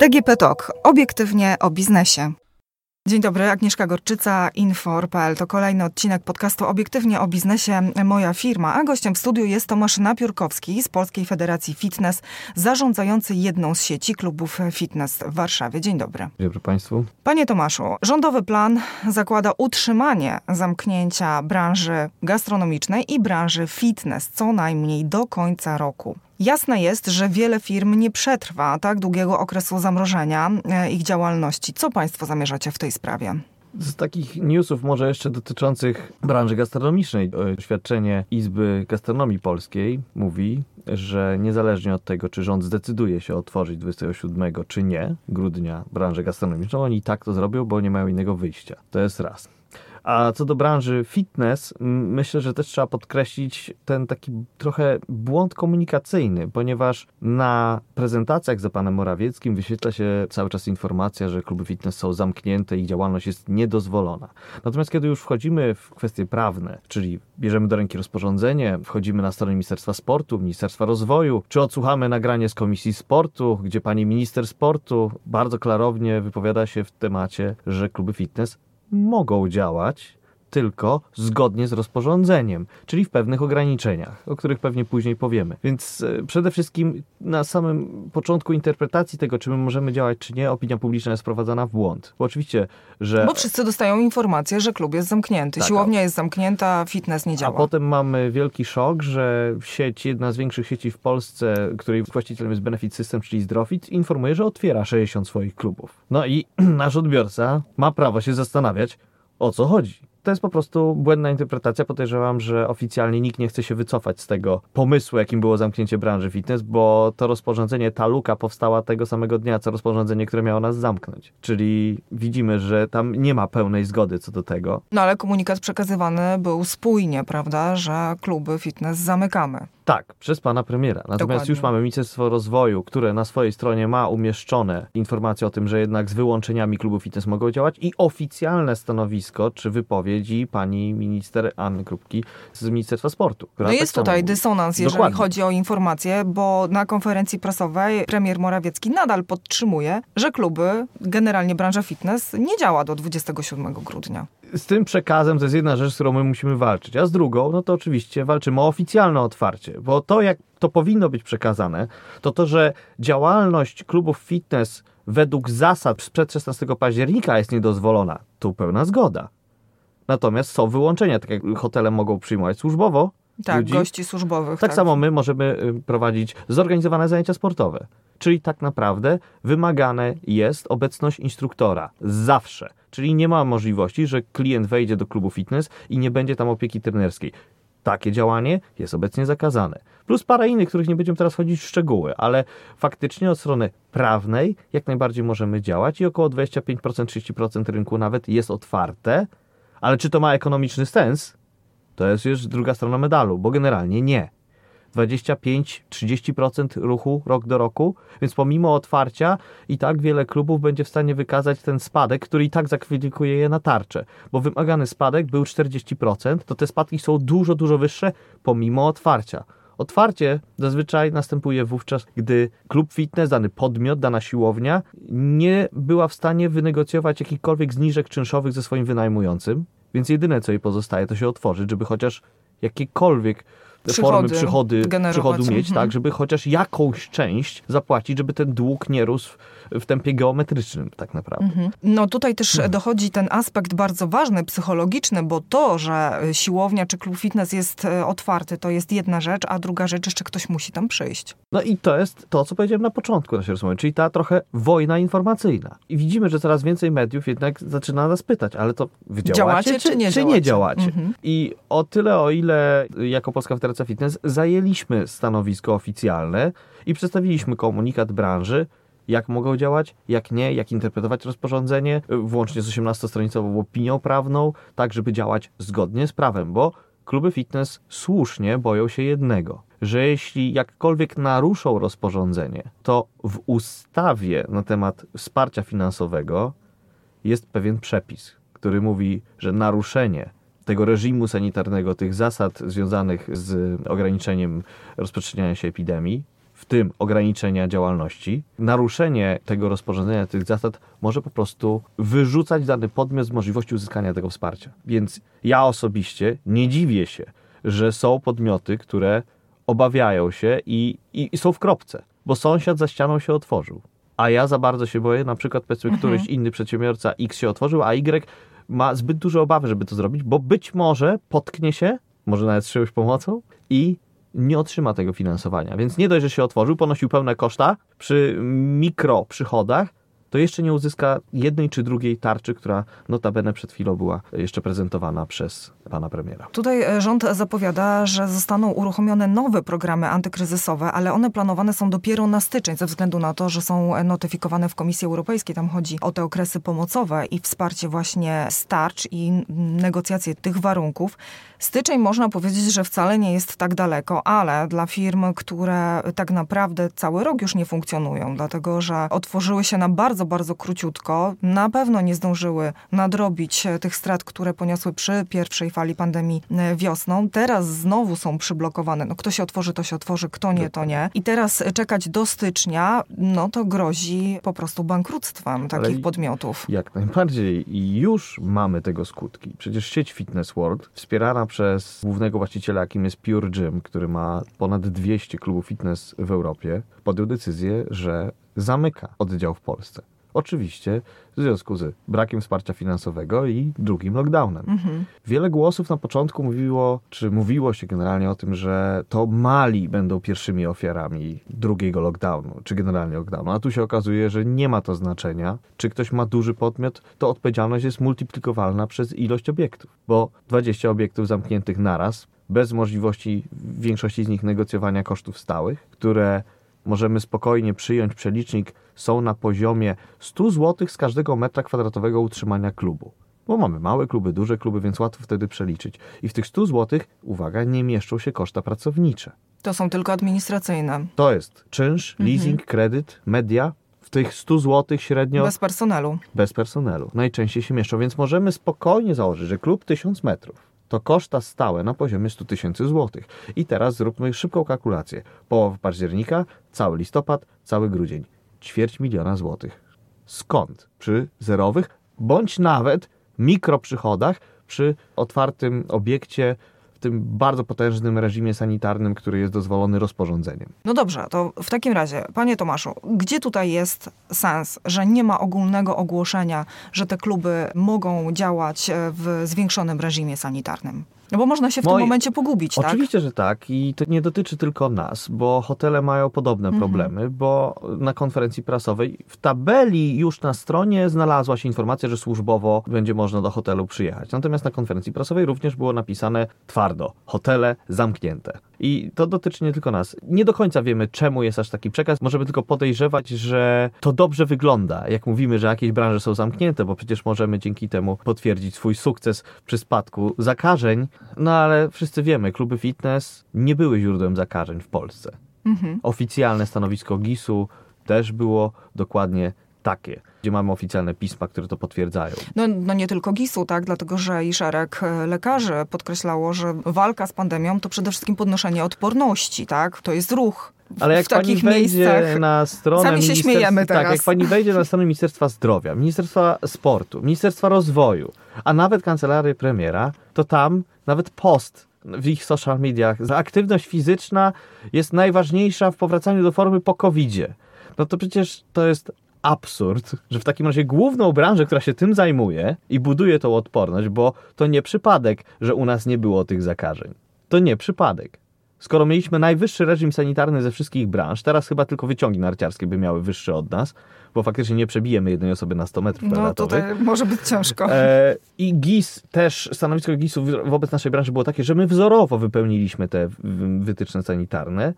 DGP Talk. Obiektywnie o biznesie. Dzień dobry, Agnieszka Gorczyca, Infor.pl. To kolejny odcinek podcastu Obiektywnie o biznesie Moja Firma, a gościem w studiu jest Tomasz Napiórkowski z Polskiej Federacji Fitness, zarządzający jedną z sieci klubów fitness w Warszawie. Dzień dobry. Dzień dobry Państwu. Panie Tomaszu, rządowy plan zakłada utrzymanie zamknięcia branży gastronomicznej i branży fitness co najmniej do końca roku. Jasne jest, że wiele firm nie przetrwa tak długiego okresu zamrożenia e, ich działalności. Co Państwo zamierzacie w tej sprawie? Z takich newsów może jeszcze dotyczących branży gastronomicznej. Oświadczenie Izby Gastronomii Polskiej mówi, że niezależnie od tego, czy rząd zdecyduje się otworzyć 27 czy nie grudnia branżę gastronomiczną, oni i tak to zrobią, bo nie mają innego wyjścia. To jest raz. A co do branży fitness, myślę, że też trzeba podkreślić ten taki trochę błąd komunikacyjny, ponieważ na prezentacjach za panem Morawieckim wyświetla się cały czas informacja, że kluby fitness są zamknięte i działalność jest niedozwolona. Natomiast kiedy już wchodzimy w kwestie prawne, czyli bierzemy do ręki rozporządzenie, wchodzimy na stronę Ministerstwa Sportu, Ministerstwa Rozwoju, czy odsłuchamy nagranie z Komisji Sportu, gdzie pani minister sportu bardzo klarownie wypowiada się w temacie, że kluby fitness mogą działać tylko zgodnie z rozporządzeniem, czyli w pewnych ograniczeniach, o których pewnie później powiemy. Więc e, przede wszystkim na samym początku interpretacji tego, czy my możemy działać, czy nie, opinia publiczna jest wprowadzana w błąd. Bo oczywiście, że... Bo wszyscy dostają informację, że klub jest zamknięty, tak, siłownia jest zamknięta, fitness nie działa. A potem mamy wielki szok, że sieć, jedna z większych sieci w Polsce, której właścicielem jest Benefit System, czyli Zdrofit, informuje, że otwiera 60 swoich klubów. No i nasz odbiorca ma prawo się zastanawiać, o co chodzi to jest po prostu błędna interpretacja. Podejrzewam, że oficjalnie nikt nie chce się wycofać z tego pomysłu, jakim było zamknięcie branży fitness, bo to rozporządzenie, ta luka powstała tego samego dnia, co rozporządzenie, które miało nas zamknąć. Czyli widzimy, że tam nie ma pełnej zgody co do tego. No ale komunikat przekazywany był spójnie, prawda, że kluby fitness zamykamy. Tak, przez pana premiera. Natomiast Dokładnie. już mamy Ministerstwo Rozwoju, które na swojej stronie ma umieszczone informacje o tym, że jednak z wyłączeniami klubów fitness mogą działać i oficjalne stanowisko czy wypowiedzi pani minister Anny Krupki z Ministerstwa Sportu. No jest tak tutaj dysonans, jeżeli Dokładnie. chodzi o informacje, bo na konferencji prasowej premier Morawiecki nadal podtrzymuje, że kluby, generalnie branża fitness nie działa do 27 grudnia z tym przekazem to jest jedna rzecz, z którą my musimy walczyć, a z drugą, no to oczywiście walczymy o oficjalne otwarcie, bo to jak to powinno być przekazane, to to, że działalność klubów fitness według zasad sprzed 16 października jest niedozwolona, tu pełna zgoda. Natomiast są wyłączenia, tak jak hotele mogą przyjmować służbowo, tak, ludzi. gości służbowych. Tak, tak, samo my możemy y, prowadzić zorganizowane zajęcia sportowe. Czyli tak naprawdę wymagane jest obecność instruktora zawsze. Czyli nie ma możliwości, że klient wejdzie do klubu fitness i nie będzie tam opieki trenerskiej. Takie działanie jest obecnie zakazane. Plus parę innych, których nie będziemy teraz wchodzić w szczegóły, ale faktycznie od strony prawnej jak najbardziej możemy działać i około 25%, 30% rynku nawet jest otwarte. Ale czy to ma ekonomiczny sens? To jest już druga strona medalu, bo generalnie nie. 25-30% ruchu rok do roku, więc pomimo otwarcia i tak wiele klubów będzie w stanie wykazać ten spadek, który i tak zakwalifikuje je na tarczę, bo wymagany spadek był 40%, to te spadki są dużo, dużo wyższe pomimo otwarcia. Otwarcie zazwyczaj następuje wówczas, gdy klub fitness, dany podmiot, dana siłownia nie była w stanie wynegocjować jakichkolwiek zniżek czynszowych ze swoim wynajmującym, więc jedyne co jej pozostaje to się otworzyć, żeby chociaż jakiekolwiek przychody, formy przychody, przychodu mieć, mhm. tak, żeby chociaż jakąś część zapłacić, żeby ten dług nie rósł w tempie geometrycznym tak naprawdę. Mhm. No tutaj też mhm. dochodzi ten aspekt bardzo ważny, psychologiczny, bo to, że siłownia czy klub fitness jest e, otwarty, to jest jedna rzecz, a druga rzecz, jeszcze ktoś musi tam przyjść. No i to jest to, co powiedziałem na początku naszej rozmowy, czyli ta trochę wojna informacyjna. I widzimy, że coraz więcej mediów jednak zaczyna nas pytać, ale to wy działacie, działacie czy, czy, nie czy działacie? Nie działacie? Mhm. I o tyle, o ile jako Polska Federacja Fitness zajęliśmy stanowisko oficjalne i przedstawiliśmy komunikat branży, jak mogą działać, jak nie, jak interpretować rozporządzenie, włącznie z 18-stronicową opinią prawną, tak żeby działać zgodnie z prawem, bo kluby fitness słusznie boją się jednego, że jeśli jakkolwiek naruszą rozporządzenie, to w ustawie na temat wsparcia finansowego jest pewien przepis, który mówi, że naruszenie tego reżimu sanitarnego, tych zasad związanych z ograniczeniem rozprzestrzeniania się epidemii w tym ograniczenia działalności, naruszenie tego rozporządzenia, tych zasad może po prostu wyrzucać dany podmiot z możliwości uzyskania tego wsparcia. Więc ja osobiście nie dziwię się, że są podmioty, które obawiają się i, i, i są w kropce, bo sąsiad za ścianą się otworzył. A ja za bardzo się boję, na przykład powiedzmy mhm. któryś inny przedsiębiorca X się otworzył, a Y ma zbyt duże obawy, żeby to zrobić, bo być może potknie się, może nawet z czyjąś pomocą i nie otrzyma tego finansowania. Więc nie dość, że się otworzył, ponosił pełne koszta przy mikro przychodach, to jeszcze nie uzyska jednej czy drugiej tarczy, która notabene przed chwilą była jeszcze prezentowana przez pana premiera. Tutaj e, rząd zapowiada, że zostaną uruchomione nowe programy antykryzysowe, ale one planowane są dopiero na styczeń, ze względu na to, że są notyfikowane w Komisji Europejskiej. Tam chodzi o te okresy pomocowe i wsparcie właśnie starcz i negocjacje tych warunków. Styczeń można powiedzieć, że wcale nie jest tak daleko, ale dla firm, które tak naprawdę cały rok już nie funkcjonują, dlatego że otworzyły się na bardzo, bardzo króciutko, na pewno nie zdążyły nadrobić tych strat, które poniosły przy pierwszej fali pandemii e, wiosną. Teraz znowu są przyblokowane. No, kto się otworzy, to się otworzy, kto nie, to nie. I teraz czekać do stycznia, no to grozi po prostu bankructwem takich Ale podmiotów. Jak najbardziej. I już mamy tego skutki. Przecież sieć Fitness World, wspierana przez głównego właściciela, jakim jest Pure Gym, który ma ponad 200 klubów fitness w Europie, podjął decyzję, że zamyka oddział w Polsce. Oczywiście w związku z brakiem wsparcia finansowego i drugim lockdownem. Mhm. Wiele głosów na początku mówiło, czy mówiło się generalnie o tym, że to mali będą pierwszymi ofiarami drugiego lockdownu, czy generalnie lockdownu. A tu się okazuje, że nie ma to znaczenia. Czy ktoś ma duży podmiot, to odpowiedzialność jest multiplikowalna przez ilość obiektów, bo 20 obiektów zamkniętych naraz, bez możliwości w większości z nich negocjowania kosztów stałych, które możemy spokojnie przyjąć przelicznik, są na poziomie 100 zł z każdego metra kwadratowego utrzymania klubu. Bo mamy małe kluby, duże kluby, więc łatwo wtedy przeliczyć. I w tych 100 zł, uwaga, nie mieszczą się koszta pracownicze. To są tylko administracyjne. To jest czynsz, mhm. leasing, kredyt, media, w tych 100 zł średnio. Bez personelu. Bez personelu. Najczęściej się mieszczą, więc możemy spokojnie założyć, że klub 1000 metrów to koszta stałe na poziomie 100 tysięcy złotych. I teraz zróbmy szybką kalkulację. Połowa października, cały listopad, cały grudzień. Ćwierć miliona złotych. Skąd? Przy zerowych, bądź nawet mikroprzychodach przy otwartym obiekcie w tym bardzo potężnym reżimie sanitarnym, który jest dozwolony rozporządzeniem. No dobrze, to w takim razie, panie Tomaszu, gdzie tutaj jest sens, że nie ma ogólnego ogłoszenia, że te kluby mogą działać w zwiększonym reżimie sanitarnym? No bo można się w Moi... tym momencie pogubić, tak? Oczywiście, że tak i to nie dotyczy tylko nas, bo hotele mają podobne mhm. problemy, bo na konferencji prasowej w tabeli już na stronie znalazła się informacja, że służbowo będzie można do hotelu przyjechać. Natomiast na konferencji prasowej również było napisane twardo, hotele zamknięte. I to dotyczy nie tylko nas. Nie do końca wiemy, czemu jest aż taki przekaz. Możemy tylko podejrzewać, że to dobrze wygląda, jak mówimy, że jakieś branże są zamknięte, bo przecież możemy dzięki temu potwierdzić swój sukces przy spadku zakażeń. No ale wszyscy wiemy, kluby fitness nie były źródłem zakażeń w Polsce. Mhm. Oficjalne stanowisko GIS-u też było dokładnie takie gdzie mamy oficjalne pisma, które to potwierdzają. No, no nie tylko GIS-u, tak, dlatego że i szereg e, lekarzy podkreślało, że walka z pandemią to przede wszystkim podnoszenie odporności, tak, to jest ruch. Ale jak w pani wejdzie na stronę. Sami się śmiejemy teraz. Tak, jak pani wejdzie na stronę Ministerstwa Zdrowia, Ministerstwa Sportu, Ministerstwa Rozwoju, a nawet kancelarii premiera, to tam nawet post w ich social mediach, aktywność fizyczna jest najważniejsza w powracaniu do formy po COVID-zie. No to przecież to jest absurd, że w takim razie główną branżę, która się tym zajmuje i buduje tą odporność, bo to nie przypadek, że u nas nie było tych zakażeń. To nie przypadek. Skoro mieliśmy najwyższy reżim sanitarny ze wszystkich branż, teraz chyba tylko wyciągi narciarskie by miały wyższy od nas, bo faktycznie nie przebijemy jednej osoby na 100 metrów No tutaj może być ciężko. E, I GIS też, stanowisko GIS-u wobec naszej branży było takie, że my wzorowo wypełniliśmy te wytyczne sanitarne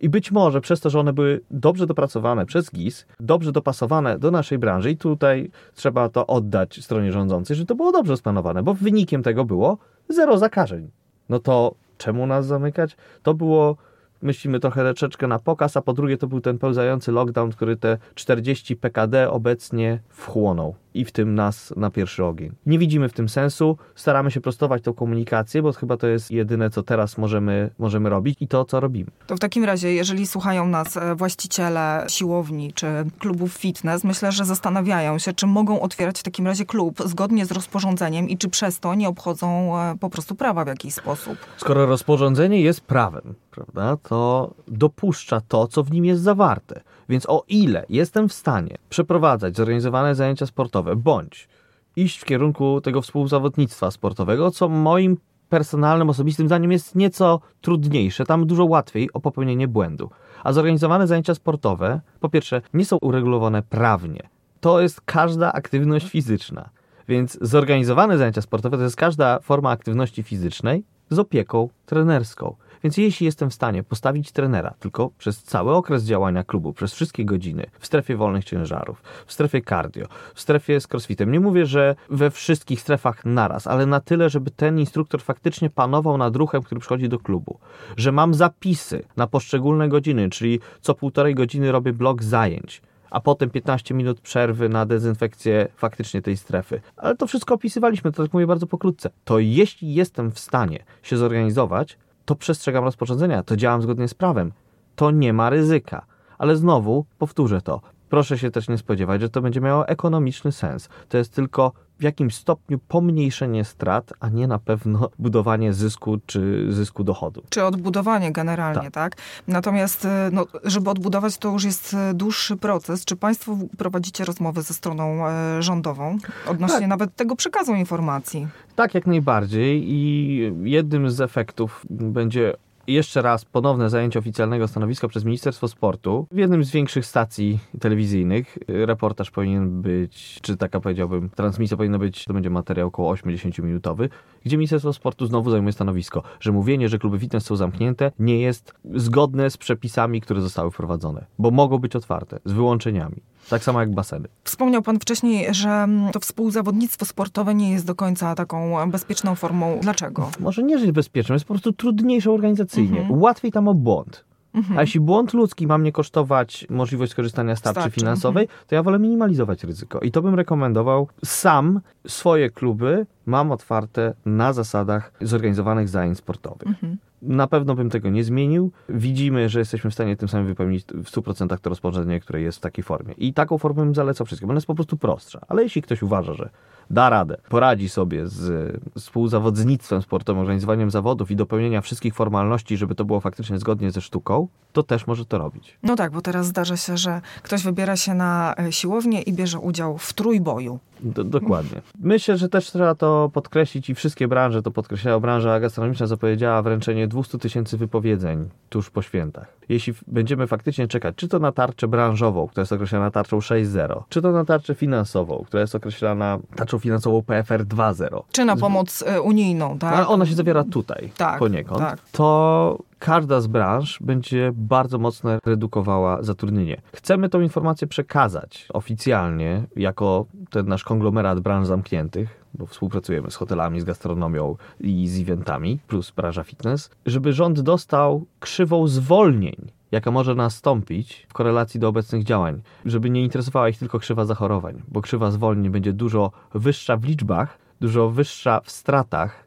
i być może przez to, że one były dobrze dopracowane przez GIS, dobrze dopasowane do naszej branży, i tutaj trzeba to oddać stronie rządzącej, że to było dobrze splanowane, bo wynikiem tego było zero zakażeń. No to czemu nas zamykać? To było myślimy trochę troszeczkę na pokaz, a po drugie to był ten pełzający lockdown, który te 40 PKD obecnie wchłonął. I w tym nas na pierwszy ogień. Nie widzimy w tym sensu, staramy się prostować tą komunikację, bo chyba to jest jedyne, co teraz możemy, możemy robić i to, co robimy. To w takim razie, jeżeli słuchają nas e, właściciele siłowni czy klubów fitness, myślę, że zastanawiają się, czy mogą otwierać w takim razie klub zgodnie z rozporządzeniem i czy przez to nie obchodzą e, po prostu prawa w jakiś sposób. Skoro rozporządzenie jest prawem, prawda, to dopuszcza to, co w nim jest zawarte. Więc o ile jestem w stanie przeprowadzać zorganizowane zajęcia sportowe, bądź iść w kierunku tego współzawodnictwa sportowego, co moim personalnym, osobistym zdaniem jest nieco trudniejsze, tam dużo łatwiej o popełnienie błędu. A zorganizowane zajęcia sportowe, po pierwsze, nie są uregulowane prawnie. To jest każda aktywność fizyczna. Więc zorganizowane zajęcia sportowe to jest każda forma aktywności fizycznej z opieką trenerską. Więc jeśli jestem w stanie postawić trenera tylko przez cały okres działania klubu, przez wszystkie godziny, w strefie wolnych ciężarów, w strefie cardio, w strefie z crossfitem, nie mówię, że we wszystkich strefach naraz, ale na tyle, żeby ten instruktor faktycznie panował nad ruchem, który przychodzi do klubu, że mam zapisy na poszczególne godziny, czyli co półtorej godziny robię blok zajęć, a potem 15 minut przerwy na dezynfekcję faktycznie tej strefy. Ale to wszystko opisywaliśmy, to tak mówię bardzo pokrótce. To jeśli jestem w stanie się zorganizować, to przestrzegam rozporządzenia, to działam zgodnie z prawem. To nie ma ryzyka. Ale znowu powtórzę to. Proszę się też nie spodziewać, że to będzie miało ekonomiczny sens. To jest tylko w jakimś stopniu pomniejszenie strat, a nie na pewno budowanie zysku czy zysku dochodu. Czy odbudowanie generalnie, tak? tak? Natomiast, e, no, żeby odbudować, to już jest e, dłuższy proces. Czy Państwo prowadzicie rozmowy ze stroną e, rządową odnośnie tak. nawet tego przekazu informacji? Tak, jak najbardziej. I jednym z efektów będzie jeszcze raz ponowne zajęcie oficjalnego stanowiska przez Ministerstwo Sportu w jednym z większych stacji telewizyjnych. Reportaż powinien być, czy taka powiedziałbym, transmisja powinna być, to będzie materiał około 8-10 minutowy, gdzie Ministerstwo Sportu znowu zajmuje stanowisko, że mówienie, że kluby fitness są zamknięte, nie jest zgodne z przepisami, które zostały wprowadzone, bo mogą być otwarte, z wyłączeniami. Tak samo jak baseny. Wspomniał Pan wcześniej, że to współzawodnictwo sportowe nie jest do końca taką bezpieczną formą. Dlaczego? Może nie, że jest bezpieczne, jest po prostu trudniejsze organizacyjnie. Mhm. Łatwiej tam o błąd. Mhm. A jeśli błąd ludzki ma mnie kosztować możliwość skorzystania z tarczy Starczy. finansowej, mhm. to ja wolę minimalizować ryzyko. I to bym rekomendował. Sam swoje kluby mam otwarte na zasadach zorganizowanych zajęć sportowych. Mhm. Na pewno bym tego nie zmienił. Widzimy, że jesteśmy w stanie tym samym wypełnić w 100% to rozporządzenie, które jest w takiej formie. I taką formę bym zalecał wszystkim. Ona jest po prostu prostsza. Ale jeśli ktoś uważa, że da radę, poradzi sobie z współzawodnictwem sportowym, organizowaniem zawodów i dopełnienia wszystkich formalności, żeby to było faktycznie zgodnie ze sztuką, to też może to robić. No tak, bo teraz zdarza się, że ktoś wybiera się na e, siłownię i bierze udział w trójboju. Do, dokładnie. Myślę, że też trzeba to podkreślić i wszystkie branże to podkreślają. Branża gastronomiczna zapowiedziała wręczenie 200 tysięcy wypowiedzeń tuż po świętach. Jeśli będziemy faktycznie czekać, czy to na tarczę branżową, która jest określana tarczą 6.0, czy to na tarczę finansową, która jest określana tarczą finansową PFR 2.0. Czy na pomoc e, unijną, tak? Ale ona się zawiera tutaj tak, poniekąd. Tak. To każda z branż będzie bardzo mocno redukowała zatrudnienie. Chcemy tą informację przekazać oficjalnie jako ten nasz konglomerat branż zamkniętych, bo współpracujemy z hotelami, z gastronomią i z eventami, plus branża fitness, żeby rząd dostał krzywą zwolnień jaka może nastąpić w korelacji do obecnych działań, żeby nie interesowała ich tylko krzywa zachorowań, bo krzywa zwolnień będzie dużo wyższa w liczbach, dużo wyższa w stratach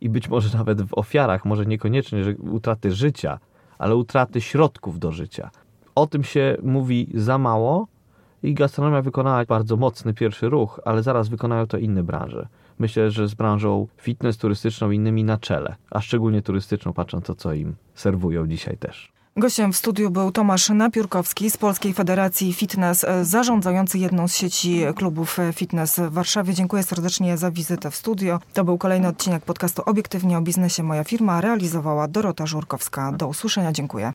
i być może nawet w ofiarach, może niekoniecznie utraty życia, ale utraty środków do życia. O tym się mówi za mało i gastronomia wykonała bardzo mocny pierwszy ruch, ale zaraz wykonają to inne branże. Myślę, że z branżą fitness turystyczną innymi na czele, a szczególnie turystyczną, patrząc to, co im serwują dzisiaj też. Gościem w studiu był Tomasz Napiórkowski z Polskiej Federacji Fitness, e, zarządzający jedną z sieci klubów e, fitness w Warszawie. Dziękuję serdecznie za wizytę w studio. To był kolejny odcinek podcastu Obiektywnie o biznesie. Moja firma realizowała Dorota Żurkowska. Do usłyszenia. Dziękuję.